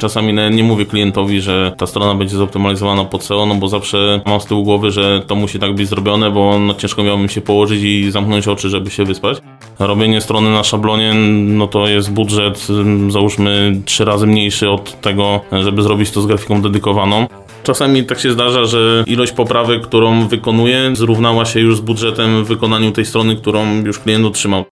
Czasami nie mówię klientowi, że ta strona będzie zoptymalizowana pod SEO, no bo zawsze mam z tyłu głowy, że to musi tak być zrobione, bo no ciężko miałbym się położyć i zamknąć oczy, żeby się wyspać. Robienie strony na szablonie, no to jest budżet załóżmy trzy razy mniejszy od tego, żeby zrobić to z grafiką dedykowaną. Czasami tak się zdarza, że ilość poprawek, którą wykonuję, zrównała się już z budżetem w wykonaniu tej strony, którą już klient otrzymał.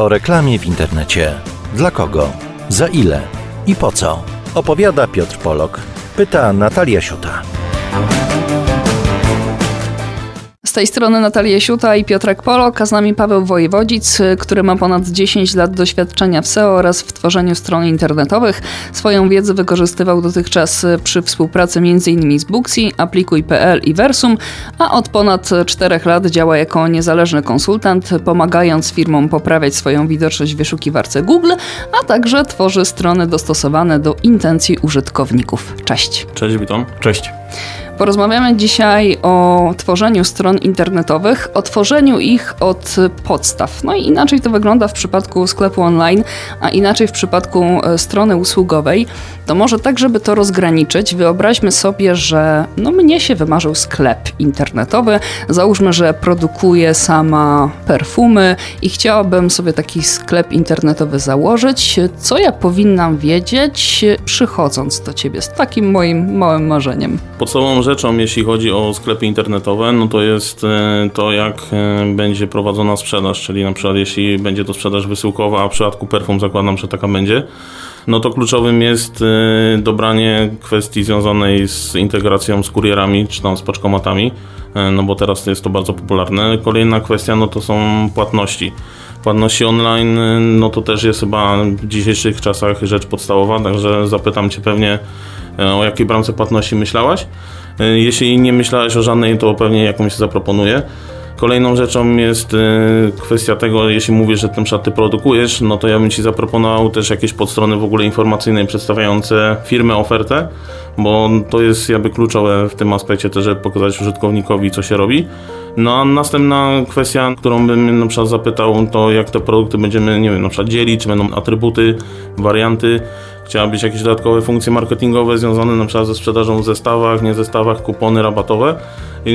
O reklamie w internecie. Dla kogo? Za ile? I po co? Opowiada Piotr Polok. Pyta Natalia Siuta. Z tej strony Natalia Siuta i Piotrek Polok, a z nami Paweł Wojewodzic, który ma ponad 10 lat doświadczenia w SEO oraz w tworzeniu stron internetowych. Swoją wiedzę wykorzystywał dotychczas przy współpracy m.in. z Booksy, Aplikuj.pl i Versum, a od ponad 4 lat działa jako niezależny konsultant, pomagając firmom poprawiać swoją widoczność w wyszukiwarce Google, a także tworzy strony dostosowane do intencji użytkowników. Cześć. Cześć, witam. Cześć. Porozmawiamy dzisiaj o tworzeniu stron internetowych, o tworzeniu ich od podstaw. No i inaczej to wygląda w przypadku sklepu online, a inaczej w przypadku e, strony usługowej. To może tak, żeby to rozgraniczyć, wyobraźmy sobie, że no mnie się wymarzył sklep internetowy. Załóżmy, że produkuję sama perfumy i chciałabym sobie taki sklep internetowy założyć. Co ja powinnam wiedzieć, przychodząc do ciebie z takim moim małym marzeniem? Podstawową rzeczą, jeśli chodzi o sklepy internetowe, no to jest e, to, jak e, będzie prowadzona sprzedaż, czyli na przykład jeśli będzie to sprzedaż wysyłkowa, a w przypadku perfum zakładam, że taka będzie, no to kluczowym jest e, dobranie kwestii związanej z integracją z kurierami, czy tam z paczkomatami, no bo teraz jest to bardzo popularne. Kolejna kwestia, no to są płatności. Płatności online, no to też jest chyba w dzisiejszych czasach rzecz podstawowa, także zapytam Cię pewnie, o jakiej bramce płatności myślałaś. E, jeśli nie myślałeś o żadnej, to pewnie jakąś zaproponuję. Kolejną rzeczą jest e, kwestia tego, jeśli mówisz, że tym szaty produkujesz, no to ja bym Ci zaproponował też jakieś podstrony w ogóle informacyjne przedstawiające firmę, ofertę, bo to jest jakby kluczowe w tym aspekcie też, żeby pokazać użytkownikowi, co się robi. No a następna kwestia, którą bym na przykład zapytał, to jak te produkty będziemy, nie wiem, na przykład dzielić, czy będą atrybuty, warianty, Chciałabyś jakieś dodatkowe funkcje marketingowe związane na przykład ze sprzedażą w zestawach, nie zestawach, kupony rabatowe.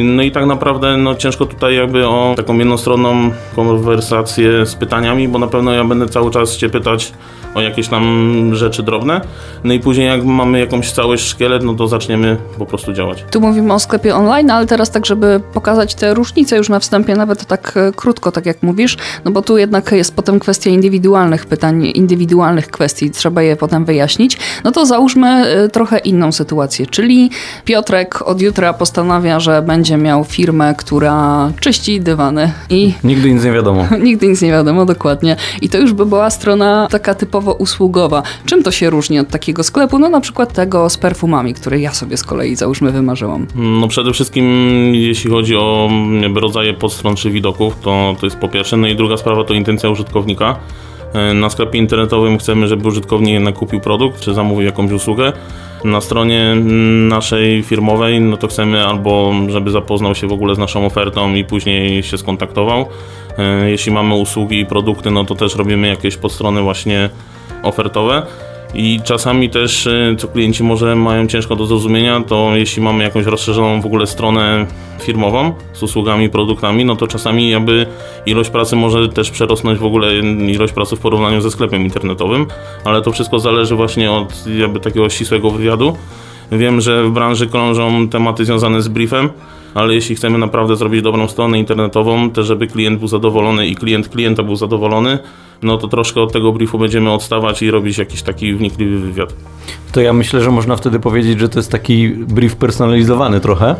No i tak naprawdę no, ciężko tutaj jakby o taką jednostronną konwersację z pytaniami, bo na pewno ja będę cały czas Cię pytać o jakieś tam rzeczy drobne. No i później jak mamy jakąś całość szkielet, no to zaczniemy po prostu działać. Tu mówimy o sklepie online, ale teraz tak, żeby pokazać te różnice już na wstępie, nawet tak e, krótko, tak jak mówisz, no bo tu jednak jest potem kwestia indywidualnych pytań, indywidualnych kwestii, trzeba je potem wyjaśnić. No to załóżmy e, trochę inną sytuację, czyli Piotrek od jutra postanawia, że będzie miał firmę, która czyści dywany i... Nigdy nic nie wiadomo. Nigdy nic nie wiadomo, dokładnie. I to już by była strona taka typowa usługowa. Czym to się różni od takiego sklepu? No na przykład tego z perfumami, który ja sobie z kolei załóżmy wymarzyłam. No przede wszystkim jeśli chodzi o jakby rodzaje podstron czy widoków, to, to jest po pierwsze. No i druga sprawa to intencja użytkownika. E, na sklepie internetowym chcemy, żeby użytkownik jednak kupił produkt, czy zamówił jakąś usługę. Na stronie naszej firmowej, no to chcemy albo, żeby zapoznał się w ogóle z naszą ofertą i później się skontaktował. E, jeśli mamy usługi i produkty, no to też robimy jakieś podstrony właśnie ofertowe. I czasami też, y, co klienci może mają ciężko do zrozumienia, to jeśli mamy jakąś rozszerzoną w ogóle stronę firmową z usługami, produktami, no to czasami jakby ilość pracy może też przerosnąć w ogóle ilość pracy w porównaniu ze sklepem internetowym, ale to wszystko zależy właśnie od jakby takiego ścisłego wywiadu. Wiem, że w branży krążą tematy związane z briefem, ale jeśli chcemy naprawdę zrobić dobrą stronę internetową, też żeby klient był zadowolony i klient klienta był zadowolony, no to troszkę od tego briefu będziemy odstawać i robić jakiś taki wnikliwy wywiad. To ja myślę, że można wtedy powiedzieć, że to jest taki brief personalizowany trochę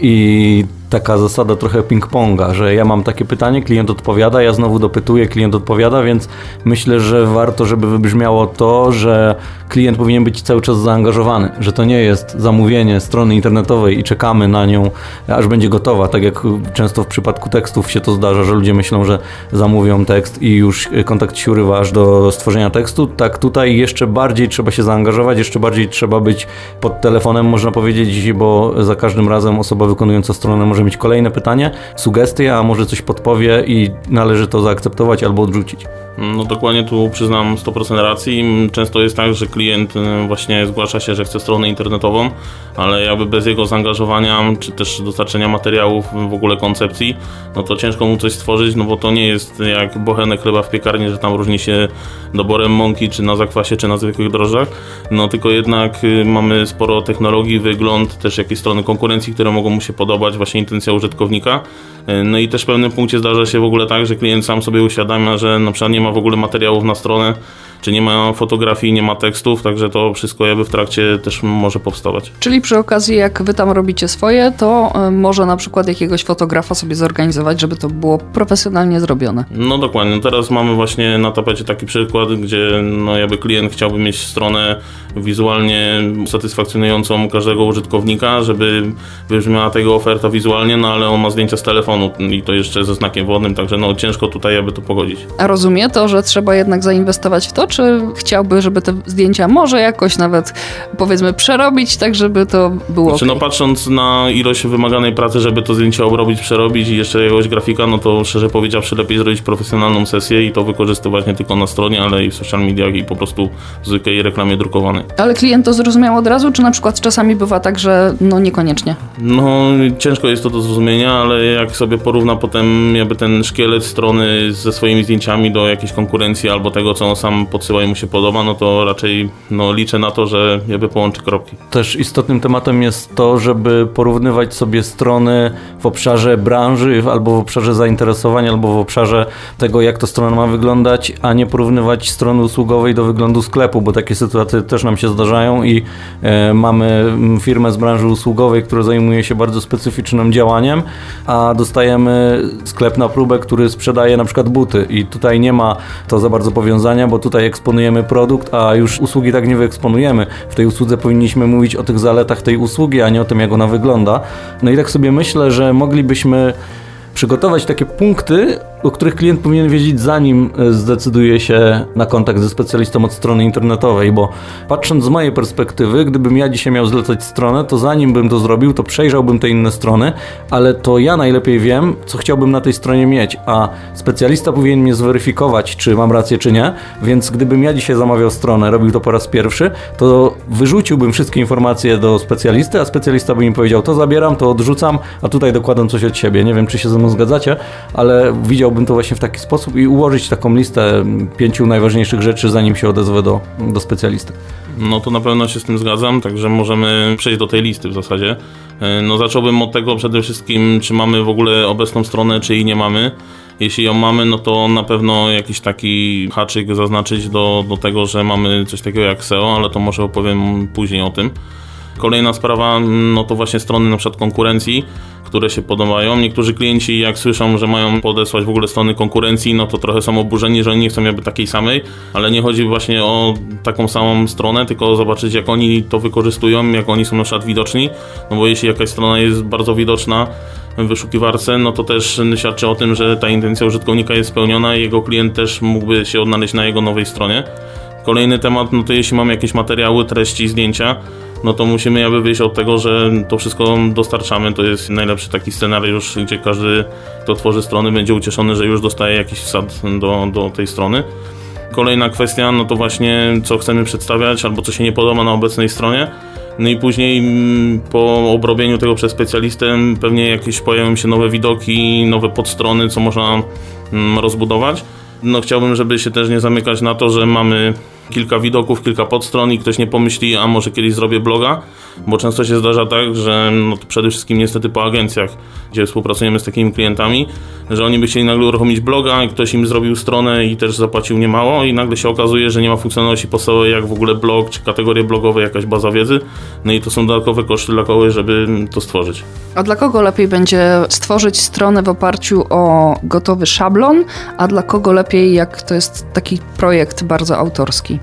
i taka zasada trochę ping-ponga, że ja mam takie pytanie, klient odpowiada, ja znowu dopytuję, klient odpowiada, więc myślę, że warto, żeby wybrzmiało to, że klient powinien być cały czas zaangażowany, że to nie jest zamówienie strony internetowej i czekamy na nią, aż będzie gotowa, tak jak często w przypadku tekstów się to zdarza, że ludzie myślą, że zamówią tekst i już kontakt kontakt się urywa aż do stworzenia tekstu, tak tutaj jeszcze bardziej trzeba się zaangażować, jeszcze bardziej trzeba być pod telefonem, można powiedzieć, bo za każdym razem osoba wykonująca stronę może mieć kolejne pytanie, sugestie, a może coś podpowie i należy to zaakceptować albo odrzucić. No dokładnie tu przyznam 100% racji. Często jest tak, że klient y, właśnie zgłasza się, że chce stronę internetową, ale jakby bez jego zaangażowania, czy też dostarczenia materiałów, w ogóle koncepcji, no to ciężko mu coś stworzyć, no bo to nie jest jak bochenek chleba w piekarni, że tam różni się doborem mąki, czy na zakwasie, czy na zwykłych drożdżach, no tylko jednak y, mamy sporo technologii, wygląd, też jakieś strony konkurencji, które mogą mu się podobać, właśnie intencja użytkownika. Y, no i też w pewnym punkcie zdarza się w ogóle tak, że klient sam sobie uświadamia, że na przykład nie ma w ogóle materiałów na stronę, czy nie ma fotografii, nie ma tekstów, także to wszystko jakby w trakcie też może powstawać. Czyli przy okazji, jak wy tam robicie swoje, to y, może na przykład jakiegoś fotografa sobie zorganizować, żeby to było profesjonalnie zrobione. No dokładnie. Teraz mamy właśnie na tapecie taki przykład, gdzie no jakby klient chciałby mieć stronę wizualnie satysfakcjonującą każdego użytkownika, żeby wybrzmiała tego oferta wizualnie, no ale on ma zdjęcia z telefonu i to jeszcze ze znakiem wodnym, także no ciężko tutaj aby to pogodzić. A rozumie to, że trzeba jednak zainwestować w to, czy chciałby, żeby te zdjęcia może jakoś nawet powiedzmy przerobić, tak żeby to było Znaczy, no okej? patrząc na ilość wymaganej pracy, żeby to zdjęcie obrobić, przerobić i jeszcze jakiegoś grafika, no to szczerze powiedziawszy lepiej zrobić profesjonalną sesję i to wykorzystywać nie tylko na stronie, ale i w social mediach i po prostu w zwykłej reklamie drukowanej. Ale klient to zrozumiał od razu, czy na przykład czasami bywa tak, że no niekoniecznie? No, ciężko jest to do zrozumienia, ale jak sobie porówna potem jakby ten szkielet strony ze swoimi zdjęciami do jakiejś konkurencji albo tego, co on sam podsyła i mu się podoba, no to raczej no, liczę na to, że jakby połączy kropki. Też istotnym tematem jest to, żeby porównywać sobie strony w obszarze branży, albo w obszarze zainteresowań, albo w obszarze tego, jak to strona ma wyglądać, a nie porównywać strony usługowej do wyglądu sklepu, bo takie sytuacje też nam się zdarzają i e, mamy mm, firmę z branży usługowej, która zajmuje się bardzo specyficznym działaniem, a dostajemy sklep na próbę, który sprzedaje na przykład buty i tutaj nie ma to za bardzo powiązania, bo tutaj eksponujemy produkt, a już usługi tak nie wyeksponujemy. W tej usłudze powinniśmy mówić o tych zaletach tej usługi, a nie o tym, jak ona wygląda. No i tak sobie myślę, że moglibyśmy przygotować takie punkty, o których klient powinien wiedzieć, zanim e, zdecyduje się na kontakt ze specjalistą od strony internetowej, bo patrząc z mojej perspektywy, gdybym ja dzisiaj miał zlecać stronę, to zanim bym to zrobił, to przejrzałbym te inne strony, ale to ja najlepiej wiem, co chciałbym na tej stronie mieć, a specjalista powinien mnie zweryfikować, czy mam rację, czy nie, więc gdybym ja dzisiaj zamawiał stronę, robił to po raz pierwszy, to wyrzuciłbym wszystkie informacje do specjalisty, a specjalista by mi powiedział, to zabieram, to odrzucam, a tutaj dokładam coś od siebie. Nie wiem, czy się ze mną zgadzacie, ale widziałbym to właśnie w taki sposób i ułożyć taką listę pięciu najważniejszych rzeczy, zanim się odezwę do, do specjalisty. No to na pewno się z tym zgadzam, także możemy przejść do tej listy w zasadzie. E, No zacząłbym od tego przede wszystkim, czy mamy w ogóle obecną stronę, czy jej nie mamy. Jeśli ją mamy, no to na pewno jakiś taki haczyk zaznaczyć do, do tego, że mamy coś takiego jak SEO, ale to może opowiem później o tym. Kolejna sprawa, no to właśnie strony na przykład konkurencji, które się podobają. Niektórzy klienci jak słyszą, że mają podesłać w ogóle strony konkurencji, no to trochę są oburzeni, że oni nie chcą jakby takiej samej, ale nie chodzi właśnie o taką samą stronę, tylko zobaczyć jak oni to wykorzystują, jak oni są na przykład widoczni, no bo jeśli jakaś strona jest bardzo widoczna, w wyszukiwarce, no to też świadczy o tym, że ta intencja użytkownika jest spełniona i jego klient też mógłby się odnaleźć na jego nowej stronie. Kolejny temat, no to jeśli mamy jakieś materiały, treści, zdjęcia, no to musimy jakby wyjść od tego, że to wszystko dostarczamy. To jest najlepszy taki scenariusz, gdzie każdy, kto tworzy strony, będzie ucieszony, że już dostaje jakiś wsad do, do tej strony. Kolejna kwestia, no to właśnie co chcemy przedstawiać, albo co się nie podoba na obecnej stronie. No i później mm, po obrobieniu tego przez specjalistę pewnie jakieś pojawią się nowe widoki, nowe podstrony, co można mm, rozbudować. No chciałbym, żeby się też nie zamykać na to, że mamy kilka widoków, kilka podstron i ktoś nie pomyśli, a może kiedyś zrobię bloga, bo często się zdarza tak, że no przede wszystkim niestety po agencjach, gdzie współpracujemy z takimi klientami, że oni by chcieli nagle uruchomić bloga i ktoś im zrobił stronę i też zapłacił niemało i nagle się okazuje, że nie ma funkcjonalności podstawowej jak w ogóle blog czy kategorie blogowe, jakaś baza wiedzy, no i to są dodatkowe koszty dla kogoś, żeby to stworzyć. A dla kogo lepiej będzie stworzyć stronę w oparciu o gotowy szablon, a dla kogo lepiej, jak to jest taki projekt bardzo autorski?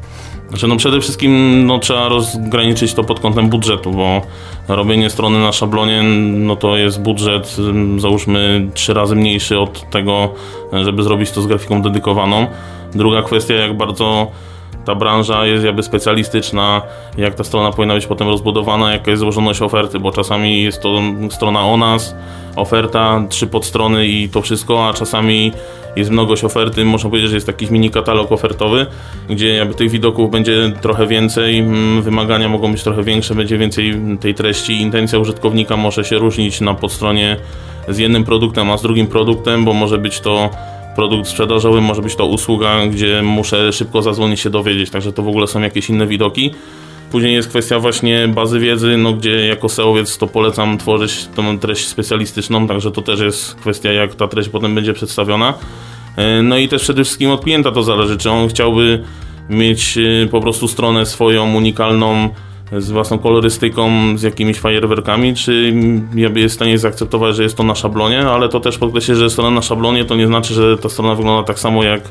Znaczy, no przede wszystkim no, trzeba rozgraniczyć to pod kątem budżetu, bo robienie strony na szablonie, no to jest budżet, załóżmy, trzy razy mniejszy od tego, żeby zrobić to z grafiką dedykowaną. Druga kwestia, jak bardzo ta branża jest jakby specjalistyczna, jak ta strona powinna być potem rozbudowana, jaka jest złożoność oferty, bo czasami jest to strona o nas, oferta, trzy podstrony i to wszystko, a czasami jest mnogość oferty, można powiedzieć, że jest jakiś mini katalog ofertowy, gdzie jakby tych widoków będzie trochę więcej, mm, wymagania mogą być trochę większe, będzie więcej tej treści, intencja użytkownika może się różnić na podstronie z jednym produktem, a z drugim produktem, bo może być to produkt sprzedażowy, może być to usługa, gdzie muszę szybko zadzwonić się dowiedzieć, także to w ogóle są jakieś inne widoki. Później jest kwestia właśnie bazy wiedzy, no gdzie jako SEOwiec to polecam tworzyć tą treść specjalistyczną, także to też jest kwestia jak ta treść potem będzie przedstawiona. E, no i też przede wszystkim od klienta to zależy, czy on chciałby mieć e, po prostu stronę swoją unikalną, z własną kolorystyką, z jakimiś fajerwerkami, czy jest w stanie zaakceptować, że jest to na szablonie, ale to też podkreślę, że strona na szablonie to nie znaczy, że ta strona wygląda tak samo jak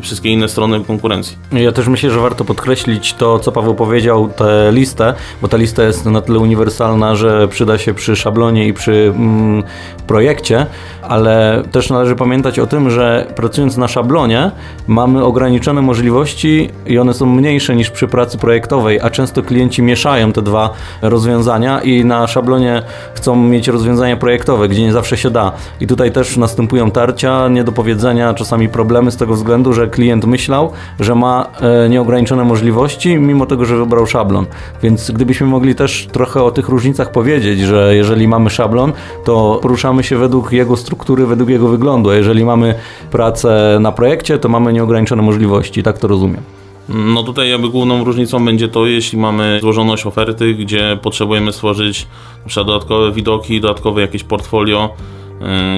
wszystkie inne strony konkurencji. Ja też myślę, że warto podkreślić to, co Paweł powiedział, tę listę, bo ta lista jest na tyle uniwersalna, że przyda się przy szablonie i przy mm, projekcie, ale też należy pamiętać o tym, że pracując na szablonie mamy ograniczone możliwości i one są mniejsze niż przy pracy projektowej, a często klienci mieszają te dwa rozwiązania i na szablonie chcą mieć rozwiązania projektowe, gdzie nie zawsze się da. I tutaj też następują tarcia, niedopowiedzenia, czasami problemy z tego względu, że klient myślał, że ma e, nieograniczone możliwości, mimo tego, że wybrał szablon. Więc gdybyśmy mogli też trochę o tych różnicach powiedzieć, że jeżeli mamy szablon, to poruszamy się według jego struktury, według jego wyglądu, a jeżeli mamy pracę na projekcie, to mamy nieograniczone możliwości. Tak to rozumiem. No tutaj jakby główną różnicą będzie to, jeśli mamy złożoność oferty, gdzie potrzebujemy stworzyć na dodatkowe widoki, dodatkowe jakieś portfolio,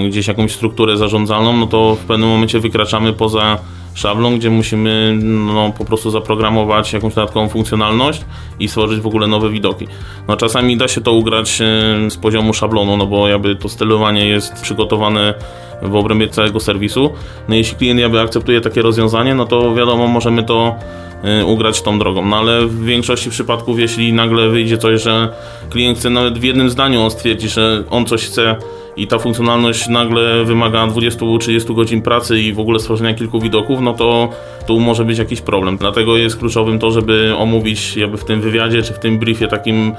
yy, gdzieś jakąś strukturę zarządzalną, no to w pewnym momencie wykraczamy poza szablon, gdzie musimy no, po prostu zaprogramować jakąś dodatkową funkcjonalność i stworzyć w ogóle nowe widoki. No, czasami da się to ugrać e, z poziomu szablonu, no bo jakby to stylowanie jest przygotowane w obrębie całego serwisu. No jeśli klient jakby akceptuje takie rozwiązanie, no to wiadomo, możemy to e, ugrać tą drogą. No ale w większości przypadków, jeśli nagle wyjdzie coś, że klient chce nawet w jednym zdaniu on stwierdzi, że on coś chce i ta funkcjonalność nagle wymaga 20-30 godzin pracy i w ogóle stworzenia kilku widoków, no to tu może być jakiś problem. Dlatego jest kluczowym to, żeby omówić jakby w tym wywiadzie czy w tym briefie takim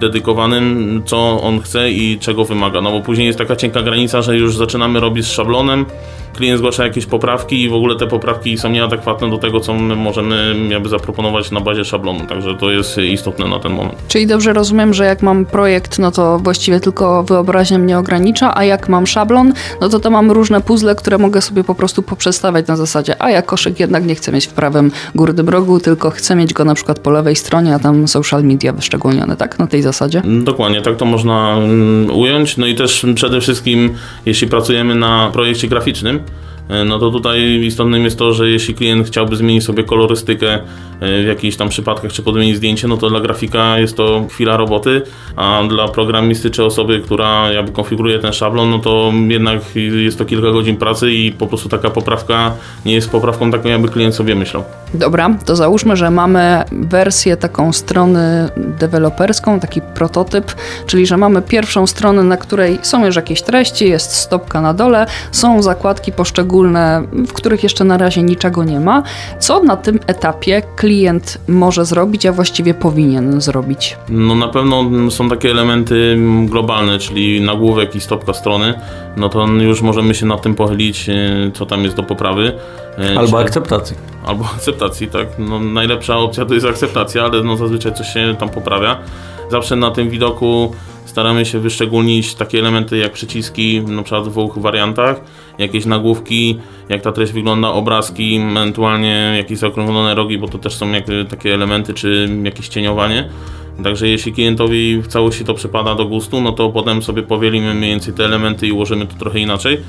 dedykowanym, co on chce i czego wymaga. No bo później jest taka cienka granica, że już zaczynamy robić z szablonem, klient zgłasza jakieś poprawki i w ogóle te poprawki są nieadekwatne do tego, co my możemy jakby zaproponować na bazie szablonu, także to jest istotne na ten moment. Czyli dobrze rozumiem, że jak mam projekt, no to właściwie tylko wyobraźnia mnie ogranicza, a jak mam szablon, no to to mam różne puzzle, które mogę sobie po prostu poprzestawiać na zasadzie, a ja koszyk jednak nie chcę mieć w prawym górnym rogu, tylko chcę mieć go na przykład po lewej stronie, a tam social media wyszczególnione, tak? Na tej zasadzie? Dokładnie, tak to można mm, ująć. No i też przede wszystkim, jeśli pracujemy na projekcie graficznym, no to tutaj istotnym jest to, że jeśli klient chciałby zmienić sobie kolorystykę e, w jakichś tam przypadkach, czy podmienić zdjęcie, no to dla grafika jest to chwila roboty, a dla programisty czy osoby, która jakby konfiguruje ten szablon, no to jednak jest to kilka godzin pracy i po prostu taka poprawka nie jest poprawką taką, jakby klient sobie myślał. Dobra, to załóżmy, że mamy wersję taką strony deweloperską, taki prototyp, czyli że mamy pierwszą stronę, na której są już jakieś treści, jest stopka na dole, są zakładki poszczególne poszczególne, w których jeszcze na razie niczego nie ma. Co na tym etapie klient może zrobić, a właściwie powinien zrobić? No na pewno są takie elementy globalne, czyli nagłówek i stopka strony. No to już możemy się nad tym pochylić, e, co tam jest do poprawy. E, Albo Czy... akceptacji. Albo akceptacji, tak. No, najlepsza opcja to jest akceptacja, ale no, zazwyczaj coś się tam poprawia. Zawsze na tym widoku staramy się wyszczególnić takie elementy jak przyciski, na przykład w dwóch wariantach, jakieś nagłówki, jak ta treść wygląda, obrazki, ewentualnie jakieś zaokrąglone rogi, bo to też są takie elementy, czy jakieś cieniowanie. Także jeśli klientowi w całości to przypada do gustu, no to potem sobie powielimy mniej więcej te elementy i ułożymy to trochę inaczej.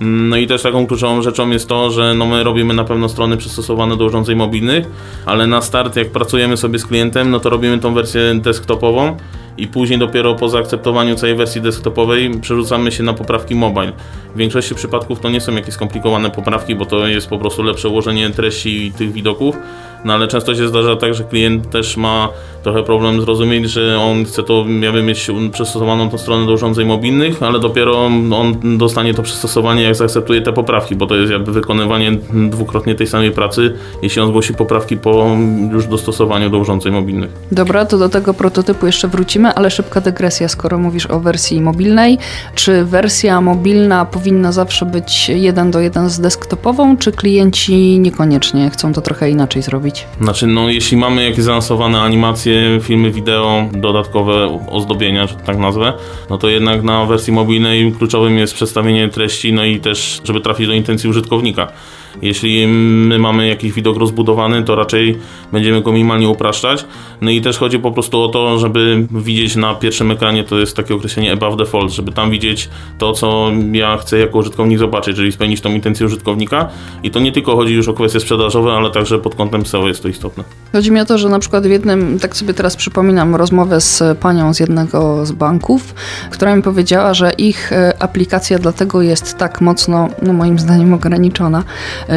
No i też taką kluczową rzeczą jest to, że no my robimy na pewno strony przystosowane do urządzeń mobilnych, ale na start jak pracujemy sobie z klientem, no to robimy tą wersję desktopową i później dopiero po zaakceptowaniu całej wersji desktopowej przerzucamy się na poprawki mobile. W większości przypadków to nie są jakieś skomplikowane poprawki, bo to jest po prostu lepsze ułożenie treści tych widoków, no ale często się zdarza tak, że klient też ma trochę problem zrozumieć, że on chce to jakby mieć przystosowaną tą stronę do urządzeń mobilnych, ale dopiero on dostanie to przystosowanie, jak zaakceptuje te poprawki, bo to jest jakby wykonywanie dwukrotnie tej samej pracy, jeśli on zgłosi poprawki po już dostosowaniu do urządzeń mobilnych. Dobra, to do tego prototypu jeszcze wrócimy, ale szybka dygresja, skoro mówisz o wersji mobilnej. Czy wersja mobilna powinna zawsze być jeden do jeden z desktopową, czy klienci niekoniecznie chcą to trochę inaczej zrobić? Znaczy, no jeśli mamy jakieś zaawansowane animacje, filmy wideo, dodatkowe ozdobienia, że tak nazwę, no to jednak na wersji mobilnej kluczowym jest przedstawienie treści, no i też, żeby trafić do intencji użytkownika. Jeśli my mamy jakiś widok rozbudowany, to raczej będziemy go minimalnie upraszczać. No i też chodzi po prostu o to, żeby widzieć na pierwszym ekranie, to jest takie określenie above default, żeby tam widzieć to, co ja chcę jako użytkownik zobaczyć, czyli spełnić tą intencję użytkownika. I to nie tylko chodzi już o kwestie sprzedażowe, ale także pod kątem SEO jest to istotne. Chodzi mi o to, że na przykład w jednym, tak sobie teraz przypominam rozmowę z panią z jednego z banków, która mi powiedziała, że ich e, aplikacja dlatego jest tak mocno, no moim zdaniem ograniczona,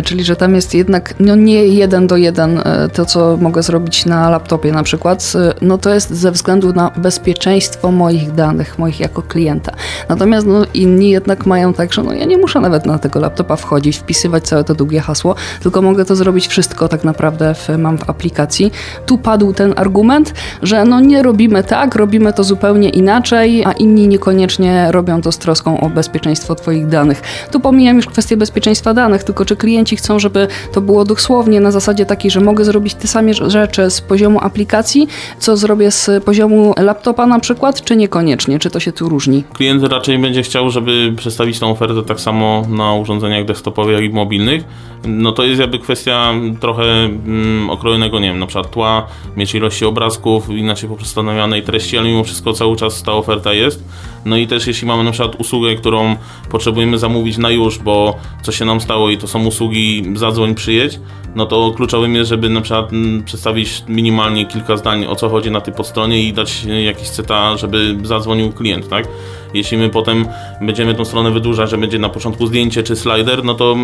czyli że tam jest jednak no nie jeden do jeden e, to, co mogę zrobić na laptopie na przykład, e, no to jest ze względu na bezpieczeństwo moich danych, moich jako klienta. Natomiast no, inni jednak mają tak, że no ja nie muszę nawet na tego laptopa wchodzić, wpisywać całe to długie hasło, tylko mogę to zrobić wszystko tak naprawdę w, mam w aplikacji. Tu padł ten argument, że no nie robimy tak, robimy to zupełnie inaczej, a inni niekoniecznie robią to z troską o bezpieczeństwo Twoich danych. Tu pomijam już kwestię bezpieczeństwa danych, tylko czy klient klienci chcą, żeby to było dosłownie na zasadzie takiej, że mogę zrobić te same rzeczy z poziomu aplikacji, co zrobię z poziomu laptopa na przykład, czy niekoniecznie, czy to się tu różni? Klient raczej będzie chciał, żeby przedstawić tą ofertę tak samo na urządzeniach desktopowych, jak i mobilnych. No to jest jakby kwestia trochę mm, okrojonego, nie wiem, na przykład tła, mieć ilości obrazków, inaczej poprzestanowianej treści, ale mimo wszystko cały czas ta oferta jest. No i też jeśli mamy na przykład usługę, którą potrzebujemy zamówić na już, bo coś się nam stało i to są usługi zadzwoń, przyjedź, no to kluczowym jest, żeby na przykład mm, przedstawić minimalnie kilka zdań o co chodzi na tej podstronie i dać jakiś cytat, żeby zadzwonił klient, tak? Jeśli my potem będziemy tą stronę wydłużać, że będzie na początku zdjęcie czy slider, no to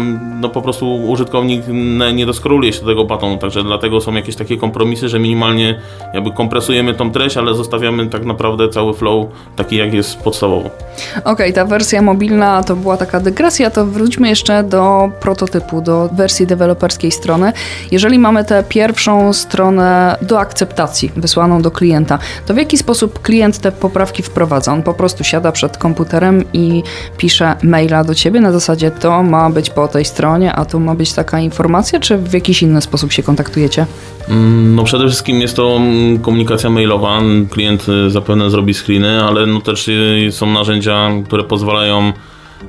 no po prostu użytkownik nie doskroluje się do tego batonu, także dlatego są jakieś takie kompromisy, że minimalnie jakby kompresujemy tą treść, ale zostawiamy tak naprawdę cały flow taki jak jest podstawowo. Okej, okay, ta wersja mobilna to była taka dygresja, to wróćmy jeszcze do prototypu, do wersji deweloperskiej strony. Jeżeli mamy tę pierwszą stronę do akceptacji wysłaną do klienta, to w jaki sposób klient te poprawki wprowadza? On po prostu siada przed komputerem i pisze maila do ciebie na zasadzie to ma być po tej stronie, a tu ma być taka informacja, czy w jakiś inny sposób się kontaktujecie? Mm, no przede wszystkim jest to mm, komunikacja mailowa. Klient y, zapewne zrobi screeny, ale no też y, są narzędzia, które pozwalają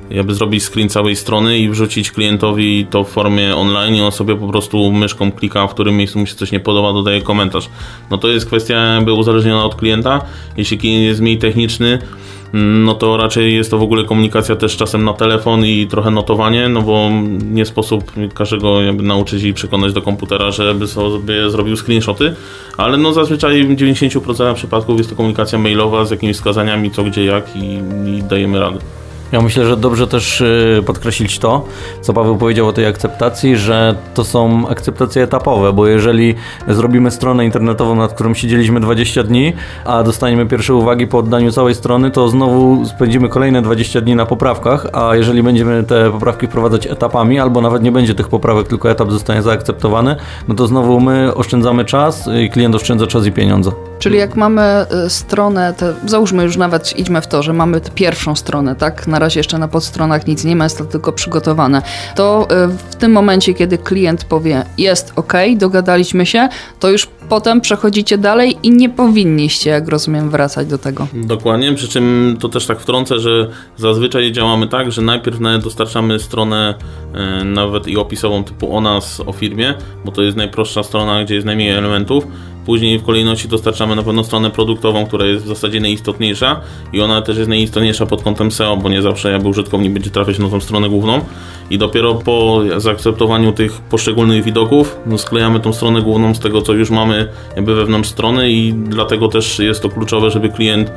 jakby zrobić screen całej strony i wrzucić klientowi to w formie online i on sobie po prostu myszką klika, w którym miejscu mu się coś nie podoba, dodaje komentarz. No to jest kwestia jakby uzależniona od klienta. Jeśli klient jest mniej techniczny, no to raczej jest to w ogóle komunikacja też czasem na telefon i trochę notowanie, no bo nie sposób każdego jakby nauczyć i przekonać do komputera, żeby sobie zrobił screenshoty, ale no zazwyczaj w 90% przypadków jest to komunikacja mailowa z jakimiś wskazaniami co, gdzie, jak i, i dajemy radę. Ja myślę, że dobrze też y, podkreślić to, co Paweł powiedział o tej akceptacji, że to są akceptacje etapowe, bo jeżeli zrobimy stronę internetową, nad którą siedzieliśmy 20 dni, a dostaniemy pierwsze uwagi po oddaniu całej strony, to znowu spędzimy kolejne 20 dni na poprawkach, a jeżeli będziemy te poprawki wprowadzać etapami, albo nawet nie będzie tych poprawek, tylko etap zostanie zaakceptowany, no to znowu my oszczędzamy czas i klient oszczędza czas i pieniądze. Czyli jak mamy y, stronę, załóżmy już nawet idźmy w to, że mamy pierwszą stronę, tak? Na razie jeszcze na podstronach nic nie ma, jest to tylko przygotowane. To y, w tym momencie, kiedy klient powie jest ok, dogadaliśmy się, to już potem przechodzicie dalej i nie powinniście, jak rozumiem, wracać do tego. Dokładnie, przy czym to też tak wtrącę, że zazwyczaj działamy tak, że najpierw dostarczamy stronę y, nawet i opisową typu o nas, o firmie, bo to jest najprostsza strona, gdzie jest najmniej elementów Później w kolejności dostarczamy na pewno stronę produktową, która jest w zasadzie najistotniejsza i ona też jest najistotniejsza pod kątem SEO, bo nie zawsze jakby użytkownik będzie trafiać na tą stronę główną. I dopiero po zaakceptowaniu tych poszczególnych widoków no sklejamy tą stronę główną z tego, co już mamy jakby wewnątrz strony i dlatego też jest to kluczowe, żeby klient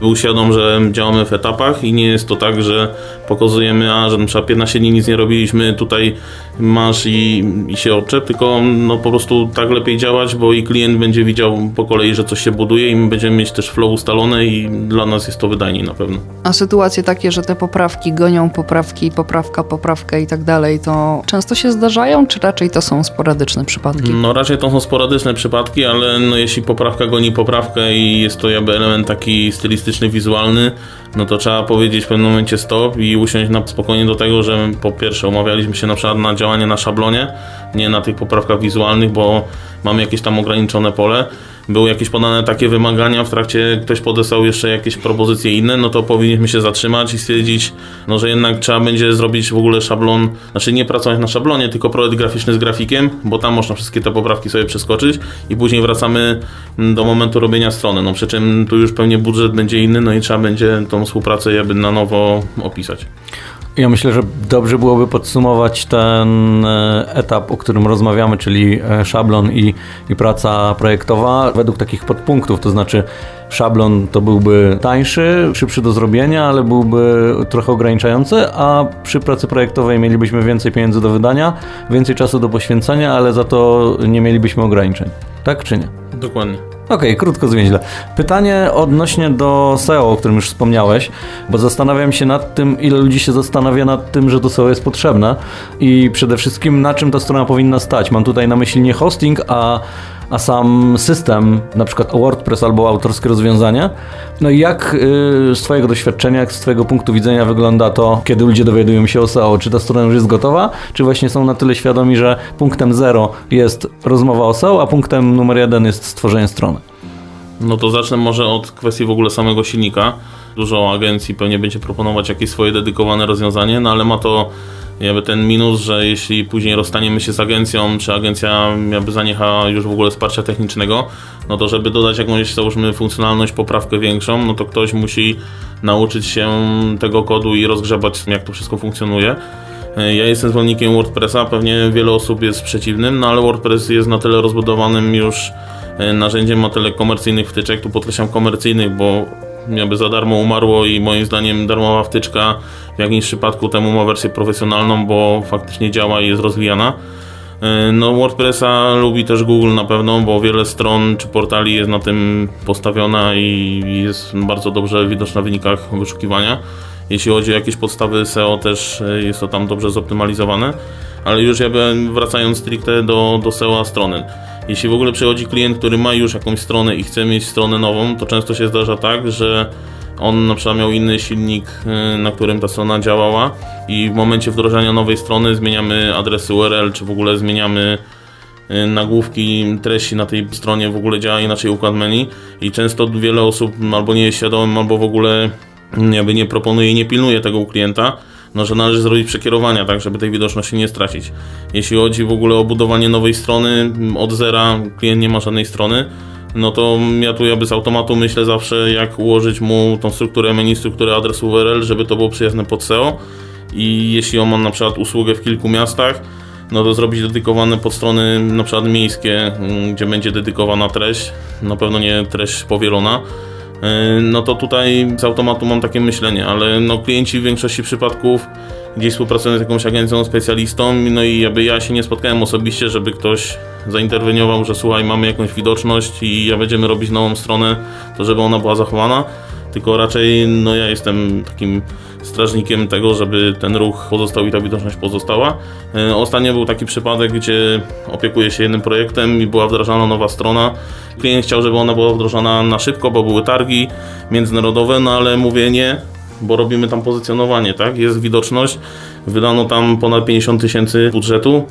był świadom, że działamy w etapach i nie jest to tak, że pokazujemy, a że na przykład 15 dni nic nie robiliśmy, tutaj masz i, i się odczep, tylko no po prostu tak lepiej działać, bo i klient będzie widział po kolei, że coś się buduje i my będziemy mieć też flow ustalone i dla nas jest to wydajniej na pewno. A sytuacje takie, że te poprawki gonią poprawki, poprawka, poprawkę i tak dalej, to często się zdarzają, czy raczej to są sporadyczne przypadki? No raczej to są sporadyczne przypadki, ale no jeśli poprawka goni poprawkę i jest to jakby element taki stylistyczny, wizualny, no to trzeba powiedzieć w pewnym momencie stop i usiąść na spokojnie do tego, że po pierwsze umawialiśmy się na przykład na działanie na szablonie, nie na tych poprawkach wizualnych, bo mamy jakieś tam ograniczone pole. Były jakieś podane takie wymagania, w trakcie ktoś podesłał jeszcze jakieś propozycje inne, no to powinniśmy się zatrzymać i stwierdzić, no że jednak trzeba będzie zrobić w ogóle szablon, znaczy nie pracować na szablonie, tylko projekt graficzny z grafikiem, bo tam można wszystkie te poprawki sobie przeskoczyć i później wracamy do momentu robienia strony. No przy czym tu już pewnie budżet będzie inny, no i trzeba będzie tą współpracę jakby na nowo opisać. Ja myślę, że dobrze byłoby podsumować ten e, etap, o którym rozmawiamy, czyli e, szablon i, i praca projektowa według takich podpunktów, to znaczy szablon to byłby tańszy, szybszy do zrobienia, ale byłby trochę ograniczający, a przy pracy projektowej mielibyśmy więcej pieniędzy do wydania, więcej czasu do poświęcenia, ale za to nie mielibyśmy ograniczeń. Tak czy nie? Dokładnie. Okej, okay, krótko zwięźle. Pytanie odnośnie do SEO, o którym już wspomniałeś, bo zastanawiam się nad tym, ile ludzi się zastanawia nad tym, że to SEO jest potrzebne i przede wszystkim na czym ta strona powinna stać. Mam tutaj na myśli nie hosting, a a sam system, na przykład WordPress albo autorskie rozwiązania. No i jak y, z Twojego doświadczenia, jak z Twojego punktu widzenia wygląda to, kiedy ludzie dowiadują się o SEO? Czy ta strona już jest gotowa, czy właśnie są na tyle świadomi, że punktem zero jest rozmowa o SEO, a punktem numer jeden jest stworzenie strony? No to zacznę może od kwestii w ogóle samego silnika. Dużo agencji pewnie będzie proponować jakieś swoje dedykowane rozwiązanie, no ale ma to jakby ten minus, że jeśli później rozstaniemy się z agencją, czy agencja jakby zaniecha już w ogóle wsparcia technicznego, no to żeby dodać jakąś, załóżmy, funkcjonalność, poprawkę większą, no to ktoś musi nauczyć się tego kodu i rozgrzebać, jak to wszystko funkcjonuje. Ja jestem zwolennikiem WordPressa, pewnie wiele osób jest przeciwnym, no ale WordPress jest na tyle rozbudowanym już e, narzędziem, ma tyle komercyjnych wtyczek, tu podkreślam komercyjnych, bo jakby za darmo umarło i moim zdaniem darmowa wtyczka w jakimś przypadku temu ma wersję profesjonalną, bo faktycznie działa i jest rozwijana. E, no WordPressa lubi też Google na pewno, bo wiele stron czy portali jest na tym postawiona i jest bardzo dobrze widoczna w wynikach wyszukiwania. Jeśli chodzi o jakieś podstawy SEO też e, jest to tam dobrze zoptymalizowane, ale już jakby wracając stricte do, do SEO strony. Jeśli w ogóle przychodzi klient, który ma już jakąś stronę i chce mieć stronę nową, to często się zdarza tak, że on na przykład miał inny silnik, y, na którym ta strona działała i w momencie wdrożenia nowej strony zmieniamy adres URL, czy w ogóle zmieniamy y, nagłówki, treści na tej stronie, w ogóle działa inaczej układ menu i często wiele osób albo nie jest świadomym, albo w ogóle jakby nie proponuje i nie pilnuje tego u klienta, no, że należy zrobić przekierowania, tak, żeby tej widoczności nie stracić. Jeśli chodzi w ogóle o budowanie nowej strony, od zera klient nie ma żadnej strony, no to ja tu jakby z automatu myślę zawsze, jak ułożyć mu tą strukturę menu, strukturę adresu URL, żeby to było przyjazne pod SEO i jeśli on ma na przykład usługę w kilku miastach, no to zrobić dedykowane podstrony na przykład miejskie, mm, gdzie będzie dedykowana treść, na pewno nie treść powielona, no to tutaj z automatu mam takie myślenie, ale no klienci w większości przypadków gdzieś współpracują z jakąś agencją, specjalistą, no i jakby ja się nie spotkałem osobiście, żeby ktoś zainterweniował, że słuchaj, mamy jakąś widoczność i ja będziemy robić nową stronę, to żeby ona była zachowana, tylko raczej no ja jestem takim strażnikiem tego, żeby ten ruch pozostał i ta widoczność pozostała. E, ostatnio był taki przypadek, gdzie opiekuję się jednym projektem i była wdrażana nowa strona. Klient chciał, żeby ona była wdrożona na szybko, bo były targi międzynarodowe, no ale mówię nie, bo robimy tam pozycjonowanie, tak? Jest widoczność, wydano tam ponad 50 tysięcy budżetu,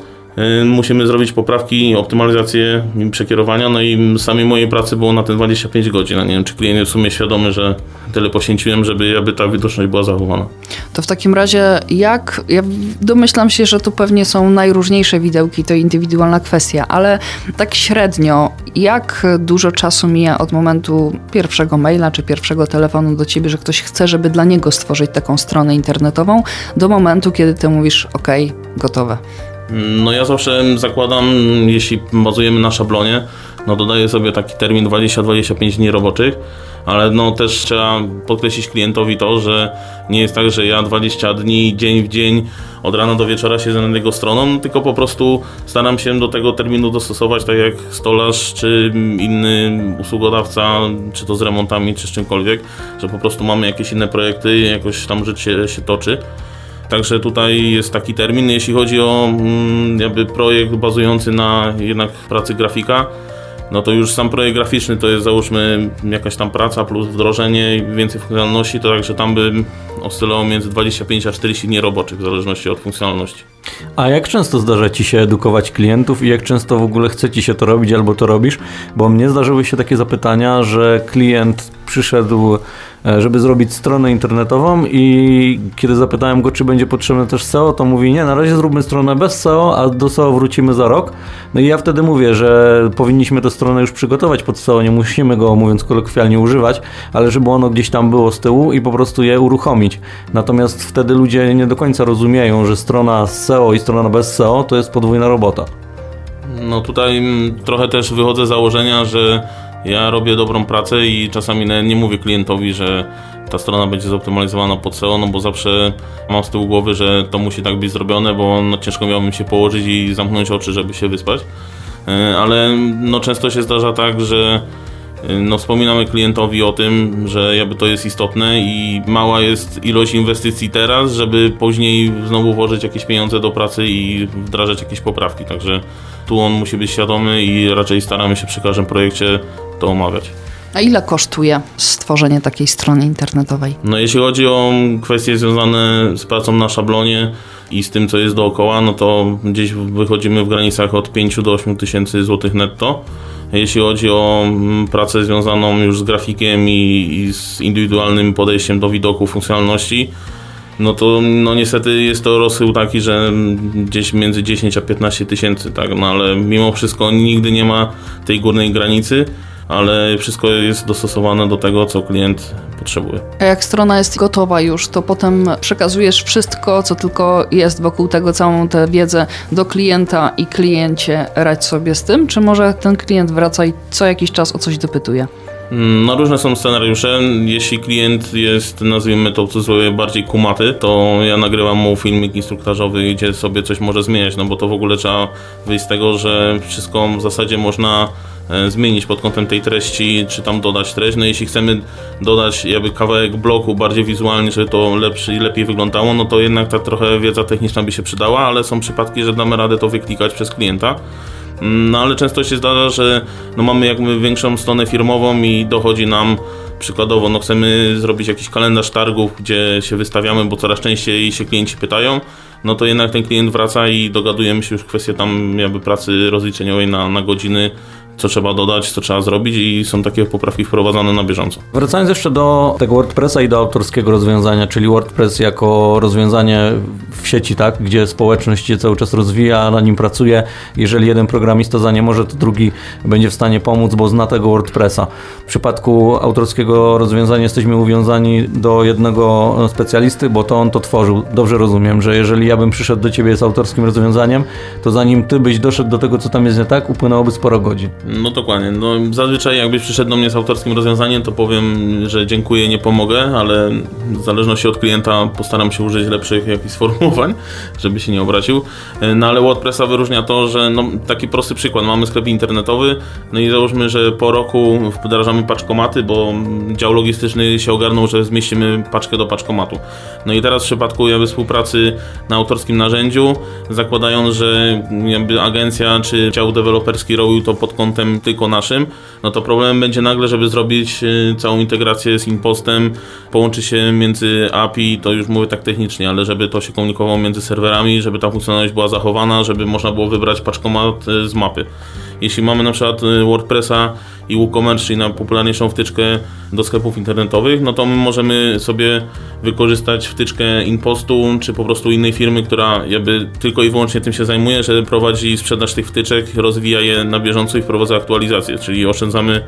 musimy zrobić poprawki, optymalizację przekierowania, no i samej mojej pracy było na tym 25 godzin. A nie wiem, czy klient jest w sumie świadomy, że tyle poświęciłem, żeby aby ta widoczność była zachowana. To w takim razie jak, ja domyślam się, że tu pewnie są najróżniejsze widełki, to indywidualna kwestia, ale tak średnio, jak dużo czasu mija od momentu pierwszego maila czy pierwszego telefonu do ciebie, że ktoś chce, żeby dla niego stworzyć taką stronę internetową, do momentu, kiedy ty mówisz, ok, gotowe. No ja zawsze zakładam, jeśli bazujemy na szablonie, no dodaję sobie taki termin 20-25 dni roboczych, ale no też trzeba podkreślić klientowi to, że nie jest tak, że ja 20 dni, dzień w dzień, od rana do wieczora siedzę nad jego stroną, tylko po prostu staram się do tego terminu dostosować, tak jak stolarz czy inny usługodawca, czy to z remontami, czy z czymkolwiek, że po prostu mamy jakieś inne projekty, jakoś tam życie się toczy. Także tutaj jest taki termin. Jeśli chodzi o mm, jakby projekt bazujący na jednak pracy grafika, no to już sam projekt graficzny to jest załóżmy jakaś tam praca plus wdrożenie i więcej funkcjonalności, to także tam bym oscylował między 25 a 40 dni roboczych w zależności od funkcjonalności. A jak często zdarza Ci się edukować klientów i jak często w ogóle chce Ci się to robić albo to robisz? Bo mnie zdarzyły się takie zapytania, że klient przyszedł E, żeby zrobić stronę internetową i kiedy zapytałem go, czy będzie potrzebne też SEO, to mówi, nie, na razie zróbmy stronę bez SEO, a do SEO wrócimy za rok. No i ja wtedy mówię, że powinniśmy tę stronę już przygotować pod SEO, nie musimy go, mówiąc kolokwialnie, używać, ale żeby ono gdzieś tam było z tyłu i po prostu je uruchomić. Natomiast wtedy ludzie nie do końca rozumieją, że strona z SEO i strona bez SEO to jest podwójna robota. No tutaj trochę też wychodzę z założenia, że ja robię dobrą pracę i czasami nie mówię klientowi, że ta strona będzie zoptymalizowana pod SEO, no bo zawsze mam z tyłu głowy, że to musi tak być zrobione, bo no ciężko miałbym się położyć i zamknąć oczy, żeby się wyspać. E, ale no często się zdarza tak, że no wspominamy klientowi o tym, że jakby to jest istotne i mała jest ilość inwestycji teraz, żeby później znowu włożyć jakieś pieniądze do pracy i wdrażać jakieś poprawki. Także tu on musi być świadomy i raczej staramy się przy każdym projekcie to omawiać. A ile kosztuje stworzenie takiej strony internetowej? No jeśli chodzi o kwestie związane z pracą na szablonie i z tym, co jest dookoła, no to gdzieś wychodzimy w granicach od 5 do 8 tysięcy złotych netto. Jeśli chodzi o mm, pracę związaną już z grafikiem i, i z indywidualnym podejściem do widoku, funkcjonalności, no to no niestety jest to rozchył taki, że gdzieś między 10 a 15 tysięcy, tak, no ale mimo wszystko nigdy nie ma tej górnej granicy ale wszystko jest dostosowane do tego, co klient potrzebuje. A jak strona jest gotowa już, to potem przekazujesz wszystko, co tylko jest wokół tego, całą tę wiedzę do klienta i kliencie radź sobie z tym, czy może ten klient wraca i co jakiś czas o coś dopytuje? Mm, no różne są scenariusze. Jeśli klient jest, nazwijmy to w cudzysłowie, bardziej kumaty, to ja nagrywam mu filmik instruktażowy, gdzie sobie coś może zmieniać, no bo to w ogóle trzeba wyjść z tego, że wszystko w zasadzie można zmienić pod kątem tej treści, czy tam dodać treść. No jeśli chcemy dodać jakby kawałek bloku bardziej wizualnie, żeby to lepszy i lepiej wyglądało, no to jednak ta trochę wiedza techniczna by się przydała, ale są przypadki, że damy radę to wyklikać przez klienta. Mm, no ale często się zdarza, że no, mamy jakby większą stronę firmową i dochodzi nam przykładowo, no chcemy zrobić jakiś kalendarz targów, gdzie się wystawiamy, bo coraz częściej się klienci pytają, no to jednak ten klient wraca i dogadujemy się już kwestię tam jakby pracy rozliczeniowej na, na godziny, co trzeba dodać, co trzeba zrobić i są takie poprawki wprowadzane na bieżąco. Wracając jeszcze do tego WordPressa i do autorskiego rozwiązania, czyli WordPress jako rozwiązanie w sieci, tak, gdzie społeczność się cały czas rozwija, na nim pracuje. Jeżeli jeden programista za nie może, to drugi będzie w stanie pomóc, bo zna tego WordPressa. W przypadku autorskiego rozwiązania jesteśmy uwiązani do jednego specjalisty, bo to on to tworzył. Dobrze rozumiem, że jeżeli ja bym przyszedł do ciebie z autorskim rozwiązaniem, to zanim ty byś doszedł do tego, co tam jest nie tak, upłynęłoby sporo godzin. No dokładnie. No, zazwyczaj jakbyś przyszedł do mnie z autorskim rozwiązaniem, to powiem, że dziękuję, nie pomogę, ale w zależności od klienta postaram się użyć lepszych jakichś sformułowań, żeby się nie obraził. No ale WordPressa wyróżnia to, że no, taki prosty przykład. Mamy sklep internetowy, no i załóżmy, że po roku wdrażamy paczkomaty, bo dział logistyczny się ogarnął, że zmieścimy paczkę do paczkomatu. No i teraz w przypadku jakby współpracy na autorskim narzędziu, zakładając, że jakby agencja czy dział deweloperski robił to pod kątem kątem tylko naszym, no to problemem będzie nagle, żeby zrobić y, całą integrację z impostem, połączy się między API, to już mówię tak technicznie, ale żeby to się komunikowało między serwerami, żeby ta funkcjonalność była zachowana, żeby można było wybrać paczkomat y, z mapy. Jeśli mamy na przykład y, WordPressa i WooCommerce, czyli najpopularniejszą wtyczkę do sklepów internetowych, no to my możemy sobie wykorzystać wtyczkę Impostu, czy po prostu innej firmy, która jakby tylko i wyłącznie tym się zajmuje, że prowadzi sprzedaż tych wtyczek, rozwija je na bieżąco i wprowadza aktualizacje, czyli oszczędzamy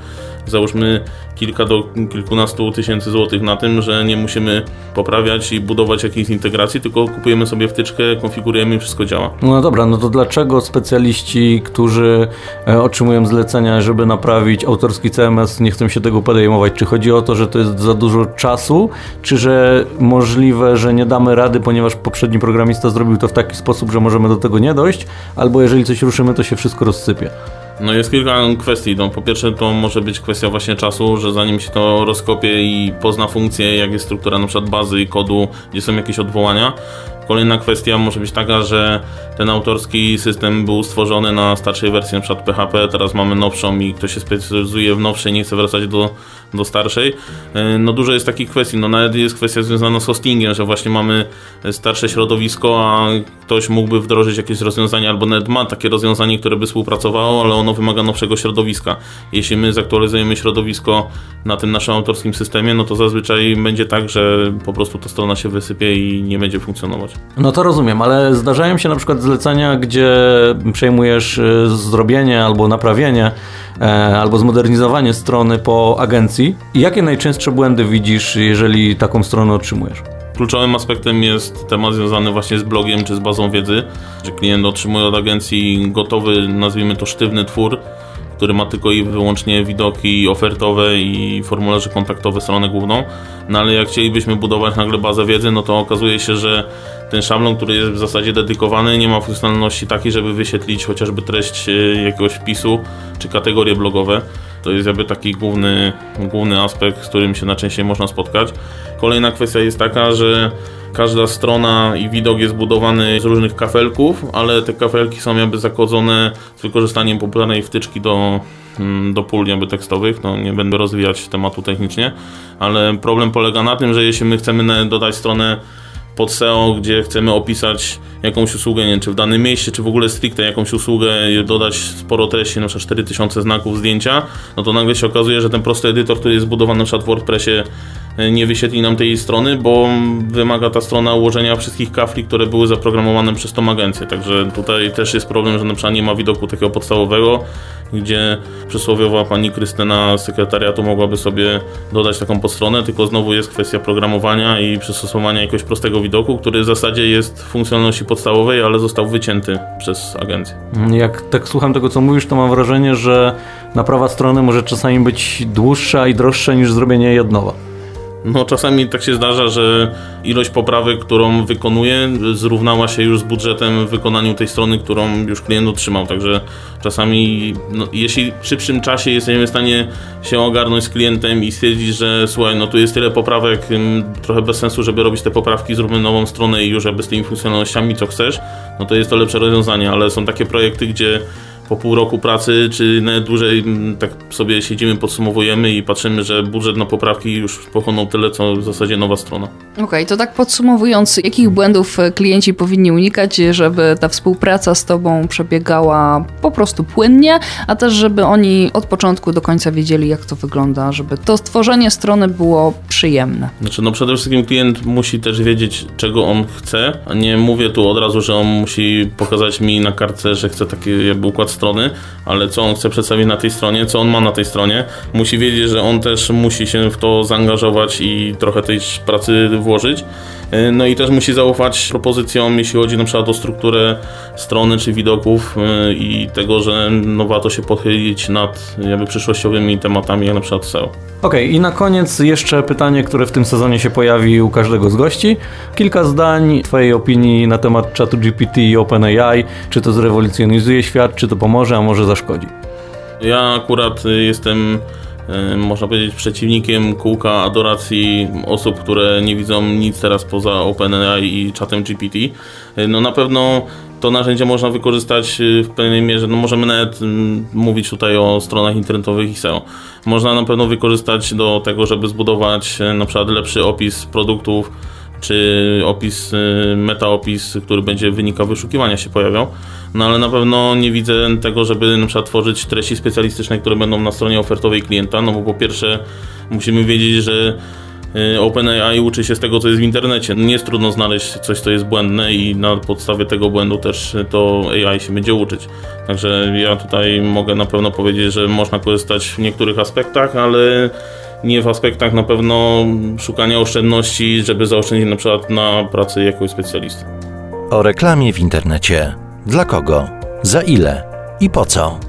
załóżmy kilka do kilkunastu tysięcy złotych na tym, że nie musimy poprawiać i budować jakiejś integracji, tylko kupujemy sobie wtyczkę, konfigurujemy i wszystko działa. No dobra, no to dlaczego specjaliści, którzy otrzymują zlecenia, żeby naprawić autorski CMS, nie chcą się tego podejmować. Czy chodzi o to, że to jest za dużo czasu, czy że możliwe, że nie damy rady, ponieważ poprzedni programista zrobił to w taki sposób, że możemy do tego nie dojść, albo jeżeli coś ruszymy, to się wszystko rozsypie. No jest kilka kwestii. No, po pierwsze to może być kwestia właśnie czasu, że zanim się to rozkopie i pozna funkcję, jak jest struktura na przykład bazy i kodu, gdzie są jakieś odwołania, Kolejna kwestia może być taka, że ten autorski system był stworzony na starszej wersji np. PHP, teraz mamy nowszą i ktoś się specjalizuje w nowszej, nie chce wracać do, do starszej. E, no dużo jest takich kwestii, no nawet jest kwestia związana z hostingiem, że właśnie mamy starsze środowisko, a ktoś mógłby wdrożyć jakieś rozwiązanie, albo nawet ma takie rozwiązanie, które by współpracowało, ale ono wymaga nowszego środowiska. Jeśli my zaktualizujemy środowisko na tym naszym autorskim systemie, no to zazwyczaj będzie tak, że po prostu ta strona się wysypie i nie będzie funkcjonować. No to rozumiem, ale zdarzają się na przykład zlecenia, gdzie przejmujesz e, zrobienie albo naprawienie, e, albo zmodernizowanie strony po agencji. Jakie najczęstsze błędy widzisz, jeżeli taką stronę otrzymujesz? Kluczowym aspektem jest temat związany właśnie z blogiem czy z bazą wiedzy, że klient otrzymuje od agencji gotowy, nazwijmy to sztywny twór, który ma tylko i wyłącznie widoki ofertowe i formularze kontaktowe stronę główną. No ale jak chcielibyśmy budować nagle bazę wiedzy, no to okazuje się, że ten szablon, który jest w zasadzie dedykowany, nie ma funkcjonalności takiej, żeby wyświetlić chociażby treść e, jakiegoś wpisu czy kategorie blogowe. To jest jakby taki główny, główny aspekt, z którym się najczęściej można spotkać. Kolejna kwestia jest taka, że każda strona i widok jest budowany z różnych kafelków, ale te kafelki są jakby zakodzone z wykorzystaniem popularnej wtyczki do, mm, do pól jakby tekstowych. No, nie będę rozwijać tematu technicznie, ale problem polega na tym, że jeśli my chcemy dodać stronę pod SEO, gdzie chcemy opisać jakąś usługę, nie wiem, czy w danym mieście, czy w ogóle stricte jakąś usługę, dodać sporo treści, na przykład 4000 znaków zdjęcia, no to nagle się okazuje, że ten prosty edytor, który jest zbudowany na przykład w WordPressie, nie wyświetli nam tej strony, bo wymaga ta strona ułożenia wszystkich kafli, które były zaprogramowane przez tą agencję. Także tutaj też jest problem, że na przykład nie ma widoku takiego podstawowego, gdzie przysłowiowa pani Krystyna z sekretariatu mogłaby sobie dodać taką podstronę, tylko znowu jest kwestia programowania i przystosowania jakiegoś prostego widoku, który w zasadzie jest funkcjonalności podstawowej, ale został wycięty przez agencję. Jak tak słucham tego, co mówisz, to mam wrażenie, że naprawa strony może czasami być dłuższa i droższa niż zrobienie jej od nowa. No czasami tak się zdarza, że ilość poprawek, którą wykonuję, zrównała się już z budżetem w wykonaniu tej strony, którą już klient otrzymał. Także czasami, no, jeśli w szybszym czasie jesteśmy w stanie się ogarnąć z klientem i stwierdzić, że słuchaj, no tu jest tyle poprawek, trochę bez sensu, żeby robić te poprawki, zróbmy nową stronę i już jakby z tymi funkcjonalnościami, co chcesz, no to jest to lepsze rozwiązanie, ale są takie projekty, gdzie po pół roku pracy, czy dłużej, tak sobie siedzimy, podsumowujemy i patrzymy, że budżet na poprawki już pochłonął tyle, co w zasadzie nowa strona. Okej, okay, to tak podsumowując, jakich błędów e, klienci powinni unikać, żeby ta współpraca z Tobą przebiegała po prostu płynnie, a też żeby oni od początku do końca wiedzieli, jak to wygląda, żeby to stworzenie strony było przyjemne. Znaczy, no przede wszystkim klient musi też wiedzieć, czego on chce, a nie mówię tu od razu, że on musi pokazać mi na kartce, że chce taki jakby układ strony, ale co on chce przedstawić na tej stronie, co on ma na tej stronie. Musi wiedzieć, że on też musi się w to zaangażować i trochę tej pracy włożyć. E, no i też musi zaufać propozycjom, jeśli chodzi na przykład o strukturę strony czy widoków e, i tego, że no warto się pochylić nad jakby przyszłościowymi tematami, jak na przykład SEO. Okej, okay, i na koniec jeszcze pytanie, które w tym sezonie się pojawi u każdego z gości. Kilka zdań Twojej opinii na temat czatu GPT i OpenAI. Czy to zrewolucjonizuje świat, czy to pomoże, a może zaszkodzi? Ja akurat jestem E, można powiedzieć, przeciwnikiem kółka adoracji osób, które nie widzą nic teraz poza OpenAI i czatem GPT. E, no na pewno to narzędzie można wykorzystać e, w pewnej mierze, no możemy nawet mówić tutaj o stronach internetowych i SEO. Można na pewno wykorzystać do tego, żeby zbudować na przykład lepszy opis produktów, czy opis, metaopis, który będzie wynika wyszukiwania się pojawiał no ale na pewno nie widzę tego, żeby na tworzyć treści specjalistyczne, które będą na stronie ofertowej klienta, no bo po pierwsze musimy wiedzieć, że y, OpenAI uczy się z tego, co jest w internecie. Nie jest trudno znaleźć coś, co jest błędne i na podstawie tego błędu też to AI się będzie uczyć. Także ja tutaj mogę na pewno powiedzieć, że można korzystać w niektórych aspektach, ale nie w aspektach na pewno szukania oszczędności, żeby zaoszczędzić na przykład na pracy jakiegoś specjalisty. O reklamie w internecie. Dla kogo? Za ile? I po co?